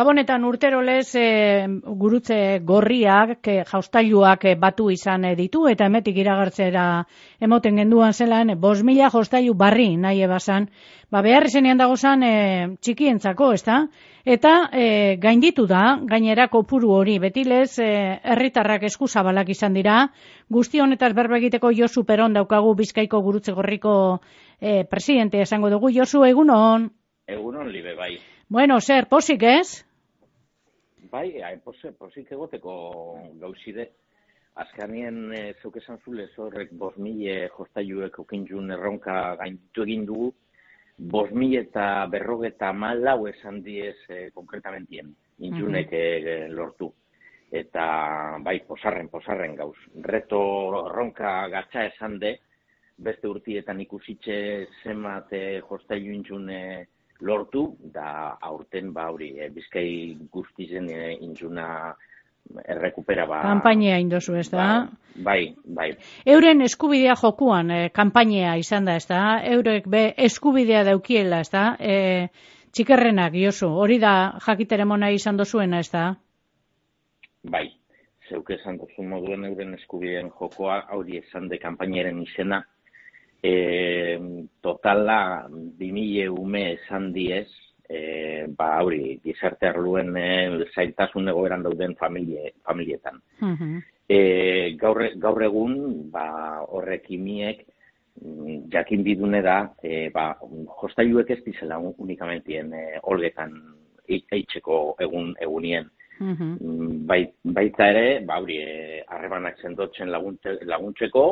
Gabonetan urterolez e, gurutze gorriak, e, jaustailuak e, batu izan ditu, eta emetik iragartzera emoten genduan zelan, e, bos mila jaustailu barri nahi ebasan, ba, behar izenean dago e, txikientzako, ez da? Eta e, gainditu da, gainera kopuru hori, betilez, e, herritarrak eskuzabalak izan dira, guzti honetaz berbegiteko Josu Peron daukagu Bizkaiko gurutze gorriko e, presidente esango dugu, Josu, egunon? Egunon, libe, bai. Bueno, zer, posik ez? Bai, hain posik, posik egoteko gauzide. Azkanien e, zeuk esan zule zorrek bos mile jostaiuek okintzun erronka gainditu egin dugu, bos mile eta berrogeta malau esan diez e, konkretamentien, intzunek e, lortu. Eta bai, posarren, posarren gauz. Reto erronka gatza esan de, beste urtietan ikusitxe zemate jostaiu intzune lortu, da aurten ba hori, e, bizkai guztizen e, intzuna errekupera ba... Kampainea indozu, ez da? Bai, bai, bai. Euren eskubidea jokuan, e, kampainea izan da, ez da? Eurek be eskubidea daukiela, ez da? E, txikerrenak, Josu, hori da jakitere mona izan dozuena, ez da? Bai, zeuke esan dozu moduen euren eskubideen jokoa, hori esan de kampainaren izena, e, totala bimile ume esan diez, e, ba, hori, gizarte arluen e, zailtasun egoeran dauden familie, familietan. e, gaur, gaur egun, ba, horrek imiek, mm, jakin bidune da, e, ba, jostailuek ez dizela unikamentien e, olgetan eitzeko egun egunien. Mm baita ere, ba, hori, e, harremanak zendotzen laguntzeko,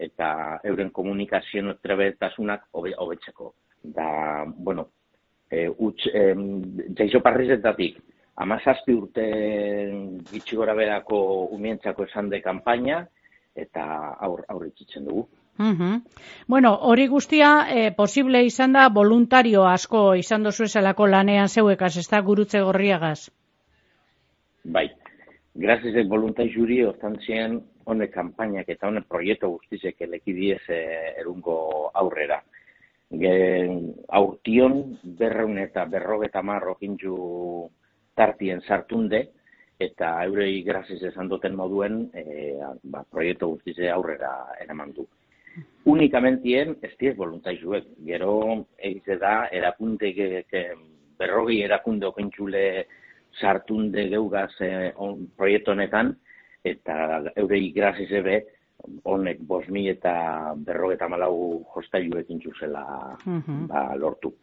eta euren komunikazio trebetasunak hobetzeko. Da, bueno, e, utx, e, jaixo parrizetatik, amazazpi urte gitsi gora berako umientzako esan de kampaina, eta aur, aurritzitzen dugu. Mm Bueno, hori guztia e, posible izan da voluntario asko izan dozu esalako lanean zeuekaz, ez da gurutze gorriagaz? Bai, grazis de voluntario juri, oztan ziren, honek kanpainak eta honek proiektu guztizek elekidiez e, erungo aurrera. Ge, aurtion berreun eta berrogeta marro tartien sartunde, eta eurei graziz esan duten moduen e, ba, proiektu guztize aurrera eraman du. Unikamentien, ez diez voluntaizuek, gero egize da, erakunde berrogi erakunde okentzule sartunde geugaz e, proiektu honetan, eta eurei graziz ebe, honek bosmi eta berrogeta malau jostailuekin mhm. ba, lortu.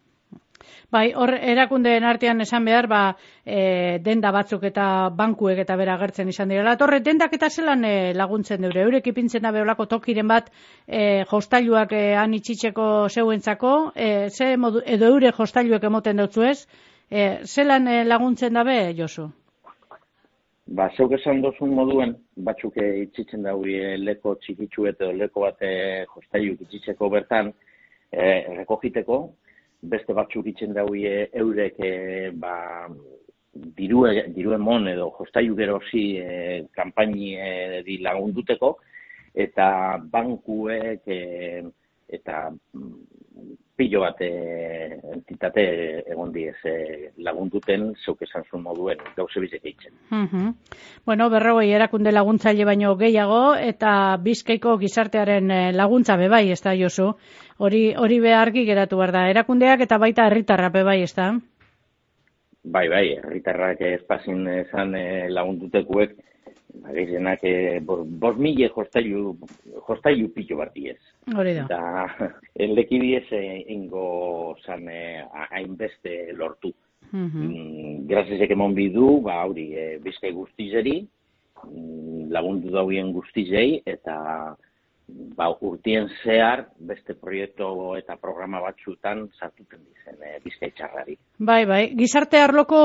Bai, hor erakundeen artean esan behar, ba, e, denda batzuk eta bankuek eta bera agertzen izan dira. Torre, dendak eta zelan e, laguntzen dure, eurek ipintzen da beholako tokiren bat e, jostailuak e, anitxitzeko zeuentzako, e, ze modu, edo eure jostailuek emoten dutzu ez, e, zelan e, laguntzen dabe, Josu? Ba, zeuk esan dozun moduen, batzuk itxitzen da hori eh, leko txikitsu eta leko bat eh, jostaiu itxitzeko bertan e, rekogiteko, beste batzuk itxitzen da hori eurek e, ba, diru, diru emon edo jostaiu gerozi e, kampaini e, di lagunduteko, eta bankuek e, eta pilo bat eh, entitate egon diez eh, lagunduten zeuk esan zuen moduen gauze bizek eitzen. Mm Bueno, berrogei erakunde laguntzaile baino gehiago eta bizkaiko gizartearen eh, laguntza bebai, ez da, Josu? Hori, hori beharki geratu behar da. Erakundeak eta baita herritarra bebai, ez da? Bai, bai, herritarrak ez pasin esan lagundutekuek Gehienak, e, bos mille jostailu, jostailu pilo bat diez. Hori da. Da, eleki diez e, ingo zan e, hainbeste lortu. Mm -hmm. Grazizek ekemon bidu, ba, hori, e, bizkai guztizeri, mm, lagundu dauen guztizei, eta ba, urtien zehar beste proiektu eta programa batzutan sartuten dizen e, bizkaitxarrari. Bai, bai. Gizarte arloko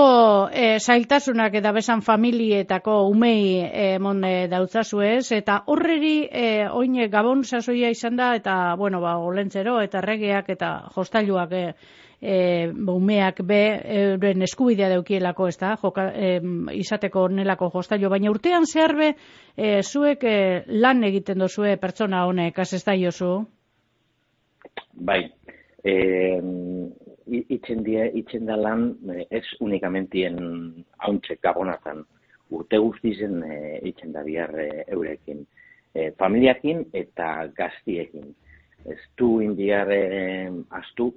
e, eh, zailtasunak eta besan familietako umei e, mon e, dautzazu ez, eta horreri e, oine gabon sasoia izan da, eta, bueno, ba, olentzero, eta regeak, eta jostailuak e, e, umeak be euren eskubidea daukielako, ez da, joka, e, izateko nelako jostailu, baina urtean zehar be, e, zuek e, lan egiten dozue pertsona honek, az ez da jozu? Bai, e, itzen, die, itzen da lan, ez unikamentien hauntxe gabonatan, urte guztizen e, itzen da bihar eurekin. E, familiakin eta gaztiekin. Ez du indiar e, astu,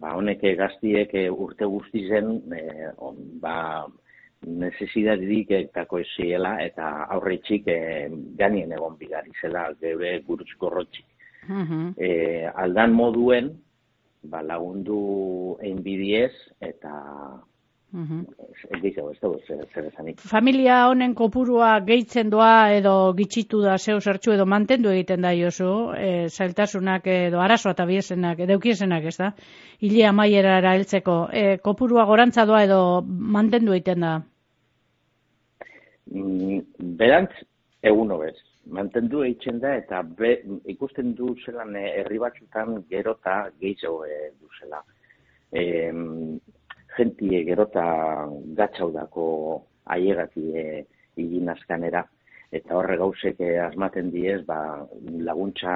ba, honek gaztiek urte guztizen, e, on, ba, necesitaterik eta koeziela eta aurretxik e, ganien egon bigari zela geure gurutz gorrotxik. Uh aldan moduen, ba, lagundu egin bidiez eta Familia honen kopurua gehitzen doa edo gitxitu da zeu zertxu edo mantendu egiten da jozu, e, zailtasunak edo arazoa eta biesenak, edo ukiesenak ez da, hile amaiera heltzeko. E, kopurua gorantza doa edo mantendu egiten da? Mm, berantz, egun hobez. Mantendu egiten da eta be, ikusten du zelan herri batzutan gerota gehiago e, duzela. E, gentie gerota gatsaudako aiegati e, igin askanera, eta horre gauzek asmaten diez, ba, laguntza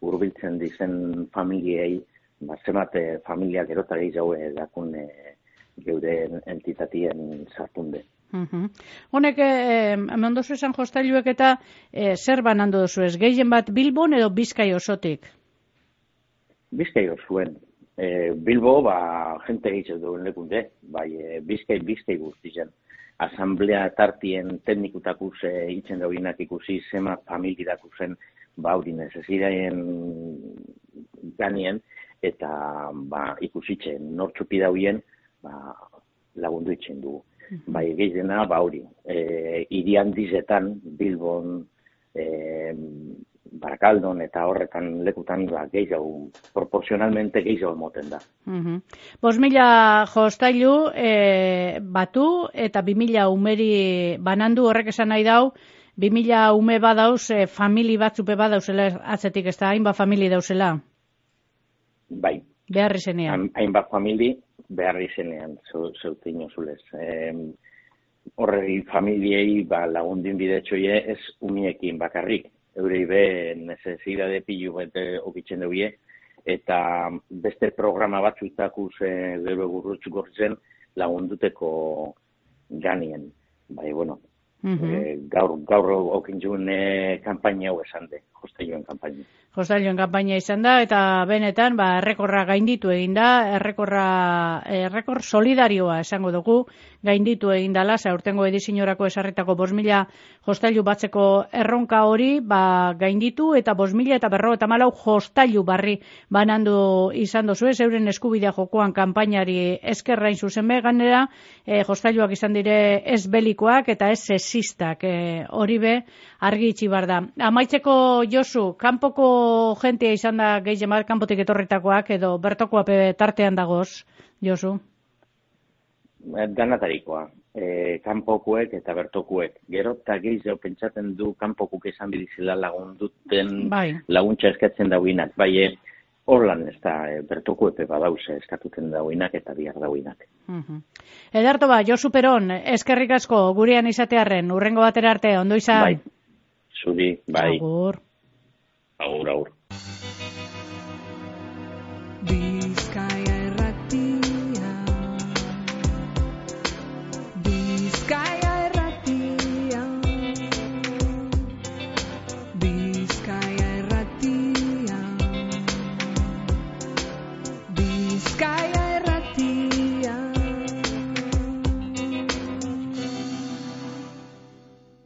hurbiltzen dizen familiei, ba, zemate familia gerota gehiago edakun e, geure entitatien sartunde. Honek, eh, hemen dozu esan jostailuek eta eh, zer banando dozu ez? Gehien bat Bilbon edo Bizkai osotik? Bizkai osuen. E, Bilbo, ba, jente egiten duen lekunde, bai, e, bizkai, bizkai guztien. Asamblea tartien teknikutakuz e, itzen dauginak ikusi, zema familidakuz zen, ba, hori nezeziraen ganien, eta, ba, ikusitzen, nortzupi dauen, ba, lagundu itzen dugu. Bai, gehiena, ba, hori, e, irian dizetan, Bilbon, e, barakaldon eta horretan lekutan ba, gehiago, proporzionalmente gehiago moten da. Mm Bos mila jostailu e, batu eta bi mila umeri banandu horrek esan nahi dau, bi mila ume badauz, e, famili batzupe badauzela atzetik ez da, hainba famili dauzela? Bai. Beharri zenean. Hainbat famili beharri zenean, zeuten zulez. E, horregi familiei ba, lagundin bidetxoie ez umiekin bakarrik eurei be necesidade pilu bete okitzen duie eta beste programa batzuetakuz e, gero gurrutzu gortzen lagunduteko ganien. Bai, bueno, mm -hmm. gaur, gaur okintzun e, kampaina hau esan de, jostaioen kampaina. Jostaioen kampaina izan da, eta benetan, ba, errekorra gainditu egin da, errekorra, errekor solidarioa esango dugu, gainditu egin dala, za urtengo edizinorako esarritako bos mila jostailu batzeko erronka hori, ba, gainditu, eta bos mila eta berro eta malau jostailu barri banandu izan dozu, ez euren eskubidea jokoan kampainari eskerrain zuzen ganera, e, jostailuak izan dire ez belikoak eta ez sexistak, e, hori be, argi itxi bar da. Amaitzeko Josu, kanpoko jentea izan da gehi mar kanpotik etorritakoak edo bertokoa tartean dagoz, Josu? Danatarikoa, e, kanpokuek eta bertokuek. Gero eta gehi pentsaten du kanpokuk esan bidizela lagunduten bai. laguntza eskatzen dauinak. Bai, e, Horlan ez da, e, bertoko epe badauze eskatuten dauinak eta bihar dauinak. Uh -huh. Edarto ba, Josu Peron, eskerrik asko gurean izatearren, urrengo batera arte, ondo izan? Bai, zuri, bai. Agur. Agur, agur.